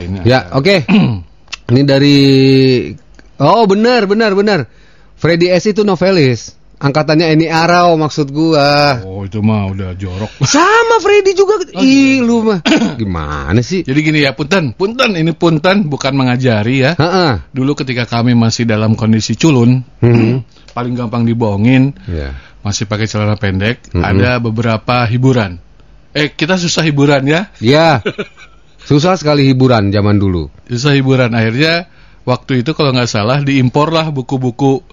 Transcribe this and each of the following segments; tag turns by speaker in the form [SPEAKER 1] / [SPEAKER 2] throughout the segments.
[SPEAKER 1] Ini
[SPEAKER 2] Ya, oke. Ini dari Oh, benar, benar, benar. Freddy S itu novelis. Angkatannya Eni Arau maksud gua.
[SPEAKER 1] Oh itu mah udah jorok.
[SPEAKER 2] Sama Freddy juga.
[SPEAKER 1] Oh,
[SPEAKER 2] Ih, lu mah. Gimana sih?
[SPEAKER 1] Jadi gini ya, punten, punten, ini punten bukan mengajari ya.
[SPEAKER 2] Heeh.
[SPEAKER 1] Dulu ketika kami masih dalam kondisi culun,
[SPEAKER 2] Hmm.
[SPEAKER 1] paling gampang dibohongin,
[SPEAKER 2] Ya.
[SPEAKER 1] masih pakai celana pendek,
[SPEAKER 2] Mhm.
[SPEAKER 1] ada beberapa hiburan. Eh, kita susah hiburan ya,
[SPEAKER 2] Ya. Susah sekali hiburan zaman dulu.
[SPEAKER 1] susah hiburan. Akhirnya waktu itu kalau nggak salah diimpor lah buku-buku,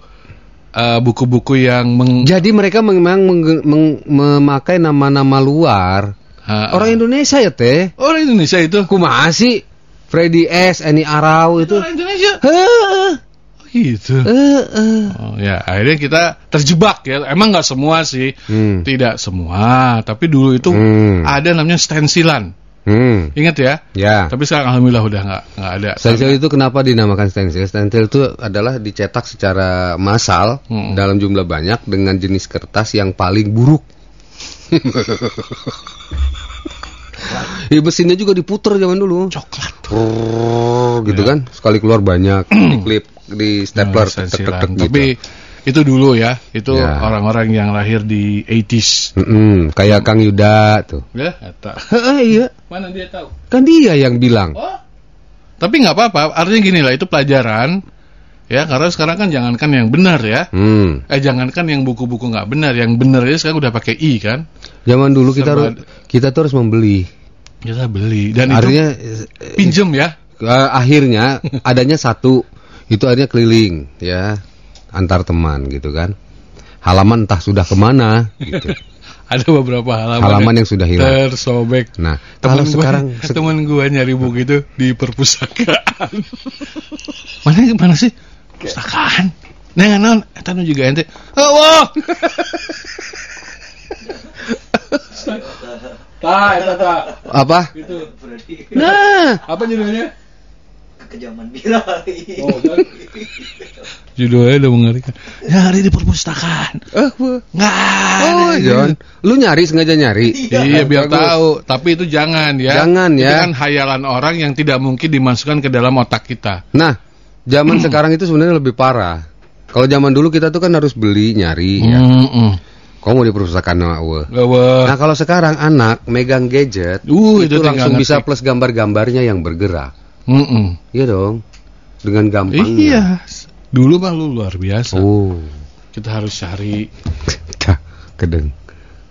[SPEAKER 1] eh, buku-buku yang meng,
[SPEAKER 2] Jadi mereka memang meng- meng- memakai nama-nama luar.
[SPEAKER 1] Ah,
[SPEAKER 2] Orang Indonesia ya, Teh.
[SPEAKER 1] orang Indonesia itu.
[SPEAKER 2] Kumaha sih? Freddy S, Eni Arau itu.
[SPEAKER 1] Orang Indonesia.
[SPEAKER 2] Heeh.
[SPEAKER 1] Gitu.
[SPEAKER 2] Heeh.
[SPEAKER 1] Oh, ya, akhirnya kita terjebak ya. Emang nggak semua sih,
[SPEAKER 2] Hmm.
[SPEAKER 1] tidak semua. Tapi dulu itu
[SPEAKER 2] Hmm.
[SPEAKER 1] ada namanya stensilan.
[SPEAKER 2] Hmm.
[SPEAKER 1] Ingat ya?
[SPEAKER 2] Ya.
[SPEAKER 1] Tapi sekarang alhamdulillah udah nggak nggak ada.
[SPEAKER 2] Stensil itu kenapa dinamakan stensil? Stensil itu adalah dicetak secara massal
[SPEAKER 1] Hmm.
[SPEAKER 2] dalam jumlah banyak dengan jenis kertas yang paling buruk. Ya, mesinnya juga diputer zaman dulu.
[SPEAKER 1] Coklat.
[SPEAKER 2] Brrrr, gitu kan. Sekali keluar banyak di klip di stapler
[SPEAKER 1] Nah,
[SPEAKER 2] tek, tek, tek, gitu.
[SPEAKER 1] Tapi itu dulu ya. Itu
[SPEAKER 2] Ya.
[SPEAKER 1] orang-orang yang lahir di 80s.
[SPEAKER 2] Mm-mm, kayak Kang Yuda tuh.
[SPEAKER 1] Ya,
[SPEAKER 2] iya.
[SPEAKER 1] Mana dia tahu?
[SPEAKER 2] Kan dia yang bilang.
[SPEAKER 1] Oh. Tapi nggak apa-apa. Artinya gini lah, itu pelajaran. Ya, karena sekarang kan jangankan yang benar ya.
[SPEAKER 2] Hmm.
[SPEAKER 1] Eh, jangankan yang buku-buku nggak benar. Yang benar aja sekarang udah pakai i kan.
[SPEAKER 2] Zaman dulu kita
[SPEAKER 1] Serba-
[SPEAKER 2] harus kita tuh harus membeli.
[SPEAKER 1] Kita beli. Dan itu pinjem ya.
[SPEAKER 2] Eh, akhirnya adanya satu itu akhirnya keliling ya antar teman gitu kan halaman entah sudah ke mana gitu.
[SPEAKER 1] Ada beberapa halaman,
[SPEAKER 2] Halaman yang sudah hilang.
[SPEAKER 1] tersobek.
[SPEAKER 2] nah kalau
[SPEAKER 1] gua,
[SPEAKER 2] sekarang se-
[SPEAKER 1] temen gua nyari buku itu di perpustakaan. mana mana sih? Perpustakaan. Nah, non, eta juga ente. Oh, wow. Tah, eta tah.
[SPEAKER 2] apa
[SPEAKER 1] Gitu.
[SPEAKER 2] nah
[SPEAKER 1] Apa judulnya?
[SPEAKER 3] kejaman viral
[SPEAKER 1] Oh, kan? Judulnya udah mengerikan. Nyari di perpustakaan.
[SPEAKER 2] eh wah.
[SPEAKER 1] Nggak ada.
[SPEAKER 2] oh John lu nyari sengaja nyari
[SPEAKER 1] Iya biar
[SPEAKER 2] Bagus.
[SPEAKER 1] tahu, tapi itu jangan ya.
[SPEAKER 2] Jangan,
[SPEAKER 1] Itu
[SPEAKER 2] ya.
[SPEAKER 1] kan hayalan orang yang tidak mungkin dimasukkan ke dalam otak kita.
[SPEAKER 2] nah zaman sekarang itu sebenarnya lebih parah kalau zaman dulu kita tuh kan harus beli nyari ya mau di perpustakaan wah.
[SPEAKER 1] Gawa.
[SPEAKER 2] Nah kalau sekarang anak megang gadget
[SPEAKER 1] Uh,
[SPEAKER 2] itu,
[SPEAKER 1] itu
[SPEAKER 2] langsung bisa plus gambar-gambarnya yang bergerak.
[SPEAKER 1] Mm-mm.
[SPEAKER 2] Iya dong. Dengan gampangnya.
[SPEAKER 1] Iya. Dulu mah lu luar biasa.
[SPEAKER 2] Oh.
[SPEAKER 1] Kita harus cari.
[SPEAKER 2] Kedeng.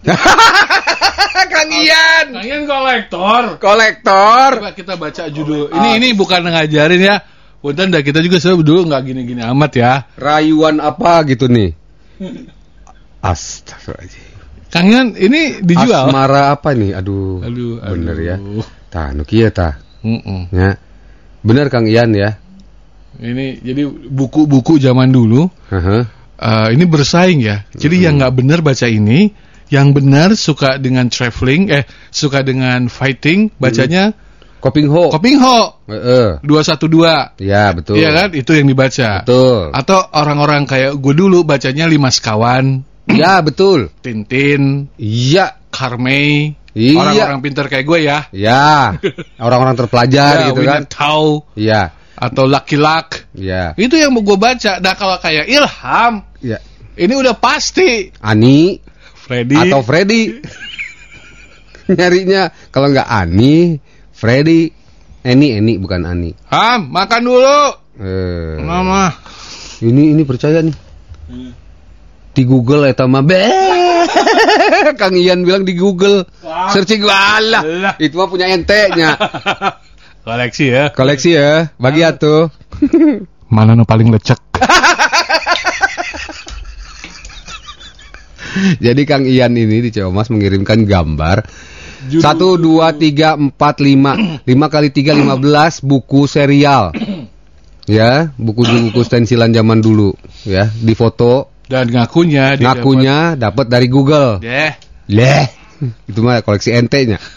[SPEAKER 2] Kang Ian,
[SPEAKER 1] Kalian kolektor.
[SPEAKER 2] kolektor.
[SPEAKER 1] Coba kita baca judul. Ini ini bukan ngajarin ya. Punten dah kita juga sebenarnya dulu nggak gini-gini amat ya.
[SPEAKER 2] Rayuan apa gitu nih? Astagfirullahaladzim.
[SPEAKER 1] Kang Ian ini dijual.
[SPEAKER 2] Asmara apa nih? Aduh.
[SPEAKER 1] Aduh,
[SPEAKER 2] Bener ya.
[SPEAKER 1] aduh.
[SPEAKER 2] Tah, nu kieu tah. Ya. Bener Kang Ian ya.
[SPEAKER 1] Ini jadi buku-buku zaman dulu
[SPEAKER 2] Heeh.
[SPEAKER 1] eh, ini bersaing ya. Jadi yang nggak benar baca ini, yang benar suka dengan traveling, eh suka dengan fighting, bacanya
[SPEAKER 2] Koping ho.
[SPEAKER 1] Koping Ho
[SPEAKER 2] Heeh.
[SPEAKER 1] 212.
[SPEAKER 2] Ya, betul.
[SPEAKER 1] Iya kan? Itu yang dibaca.
[SPEAKER 2] Betul.
[SPEAKER 1] Atau orang-orang kayak gue dulu bacanya Lima Sekawan,
[SPEAKER 2] Ya, betul.
[SPEAKER 1] Tintin,
[SPEAKER 2] Iya.
[SPEAKER 1] Carmei,
[SPEAKER 2] Iya.
[SPEAKER 1] orang-orang pintar kayak gue ya.
[SPEAKER 2] Ya. Orang-orang terpelajar
[SPEAKER 1] Ya,
[SPEAKER 2] gitu kan.
[SPEAKER 1] Tau,
[SPEAKER 2] Iya.
[SPEAKER 1] atau Lucky Luck.
[SPEAKER 2] Iya.
[SPEAKER 1] Itu yang mau gue baca. Nah kalau kayak Ilham,
[SPEAKER 2] Iya.
[SPEAKER 1] ini udah pasti.
[SPEAKER 2] Ani
[SPEAKER 1] Freddy.
[SPEAKER 2] atau Freddy. Nyarinya kalau nggak Ani, Freddy, Eni, Eni bukan Ani.
[SPEAKER 1] Ham, makan dulu.
[SPEAKER 2] Eh,
[SPEAKER 1] Mama.
[SPEAKER 2] ini ini percaya nih. Di Google eta mah be. Kang Ian bilang di Google. Searching walah.
[SPEAKER 1] Alah.
[SPEAKER 2] Itu mah punya ente nya.
[SPEAKER 1] Koleksi ya.
[SPEAKER 2] Koleksi ya, bagi atuh.
[SPEAKER 1] Mana nu paling lecek?
[SPEAKER 2] Jadi Kang Ian ini di Ciamas mengirimkan gambar satu dua tiga empat lima lima kali tiga lima belas buku serial ya buku-buku stensilan zaman dulu ya di foto
[SPEAKER 1] Dan ngakunya dia
[SPEAKER 2] ngakunya dapat dari Google
[SPEAKER 1] Deh.
[SPEAKER 2] leh itu mah koleksi ente nya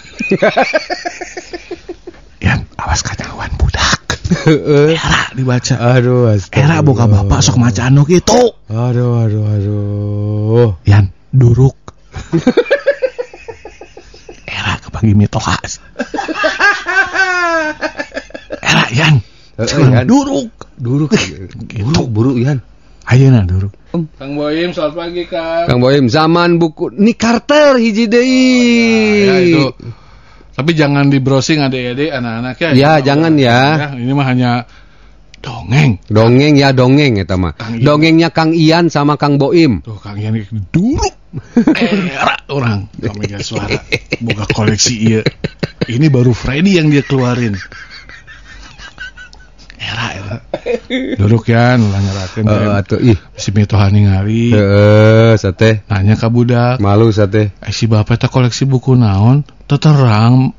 [SPEAKER 1] Yan, awas ketahuan budak. Era dibaca.
[SPEAKER 2] aduh
[SPEAKER 1] Era boga bapak sok maca anu gitu.
[SPEAKER 2] aduh aduh aduh
[SPEAKER 1] Yan, duruk. Era kepak gimi telas. Era Yan,
[SPEAKER 2] Heeh,
[SPEAKER 1] Jangan
[SPEAKER 2] Yan.
[SPEAKER 1] duruk.
[SPEAKER 2] Duruk, buruk, buruk Yan.
[SPEAKER 1] Kang Boyim, selamat pagi Kang.
[SPEAKER 2] Kang Boyim, zaman buku Nick Carter hiji deui.
[SPEAKER 1] Ya, itu. Tapi jangan di browsing adik-adik anak-anak ya.
[SPEAKER 2] Ya,
[SPEAKER 1] Ini
[SPEAKER 2] jangan
[SPEAKER 1] mah-
[SPEAKER 2] ya.
[SPEAKER 1] Ini mah hanya dongeng.
[SPEAKER 2] Dongeng ya dongeng eta mah. Dongengnya Kang Ian sama Kang Boim.
[SPEAKER 1] Tuh Kang Ian duruk. Era orang kami gak suara buka koleksi iya. Ini baru Freddy yang dia keluarin. Era era. Duduk ya,
[SPEAKER 2] Heeh
[SPEAKER 1] teh.
[SPEAKER 2] atuh ih.
[SPEAKER 1] Si mitoha ningali
[SPEAKER 2] Heeh, sate.
[SPEAKER 1] nanya ka budak,
[SPEAKER 2] Malu sate.
[SPEAKER 1] eh, si bapak teh koleksi buku naon? Terang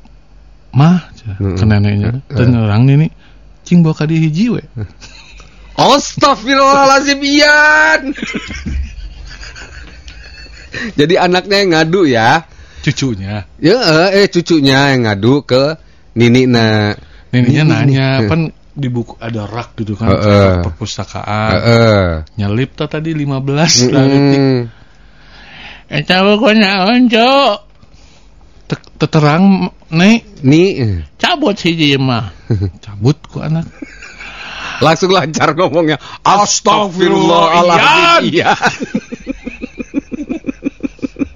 [SPEAKER 1] mah ke neneknya. Terang nih cing bawa ka di hiji we.
[SPEAKER 2] Astagfirullahaladzim Ian. Jadi anaknya yang ngadu ya.
[SPEAKER 1] Cucunya.
[SPEAKER 2] Ya eh, cucunya yang ngadu ke Nini na.
[SPEAKER 1] Neneknya
[SPEAKER 2] Nini,
[SPEAKER 1] nanya,
[SPEAKER 2] nini.
[SPEAKER 1] Di buku ada rak gitu kan,
[SPEAKER 2] Heeh.
[SPEAKER 1] perpustakaan.
[SPEAKER 2] Heeh.
[SPEAKER 1] Nyelip tuh tadi 15 dari
[SPEAKER 2] Mm.
[SPEAKER 1] Eta bukunya onco. Teterang nih
[SPEAKER 2] Nih
[SPEAKER 1] cabut hiji mah. Cabut ku anak.
[SPEAKER 2] langsung lancar ngomongnya.
[SPEAKER 1] Astagfirullahaladzim,
[SPEAKER 2] Iya.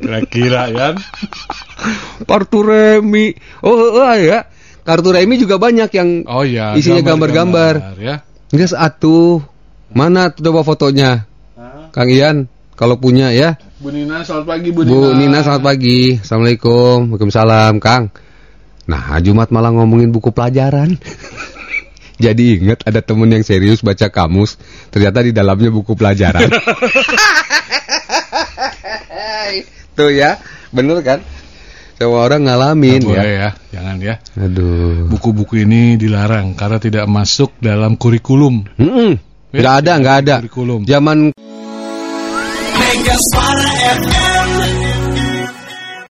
[SPEAKER 1] Kira-kira kan.
[SPEAKER 2] Kartu remi. Oh, oh ya. Kartu remi juga banyak yang
[SPEAKER 1] Oh iya.
[SPEAKER 2] Isinya gambar-gambar.
[SPEAKER 1] ya.
[SPEAKER 2] Enggak satu. Mana tuh coba fotonya? Kang Ian, kalau punya ya.
[SPEAKER 1] Bu Nina selamat pagi Bu Nina.
[SPEAKER 2] Bu Nina selamat pagi. Assalamualaikum. Waalaikumsalam, Kang. Nah, Jumat malah ngomongin buku pelajaran. Jadi ingat ada temen yang serius baca kamus, ternyata di dalamnya buku pelajaran. Tuh ya, bener kan? Semua orang ngalamin
[SPEAKER 1] Nggak
[SPEAKER 2] ya.
[SPEAKER 1] boleh ya, jangan ya.
[SPEAKER 2] Aduh.
[SPEAKER 1] Buku-buku ini dilarang karena tidak masuk dalam kurikulum.
[SPEAKER 2] Mm-mm. Nggak ada, nggak ada.
[SPEAKER 1] Kurikulum.
[SPEAKER 2] Zaman
[SPEAKER 4] Mega Suara FM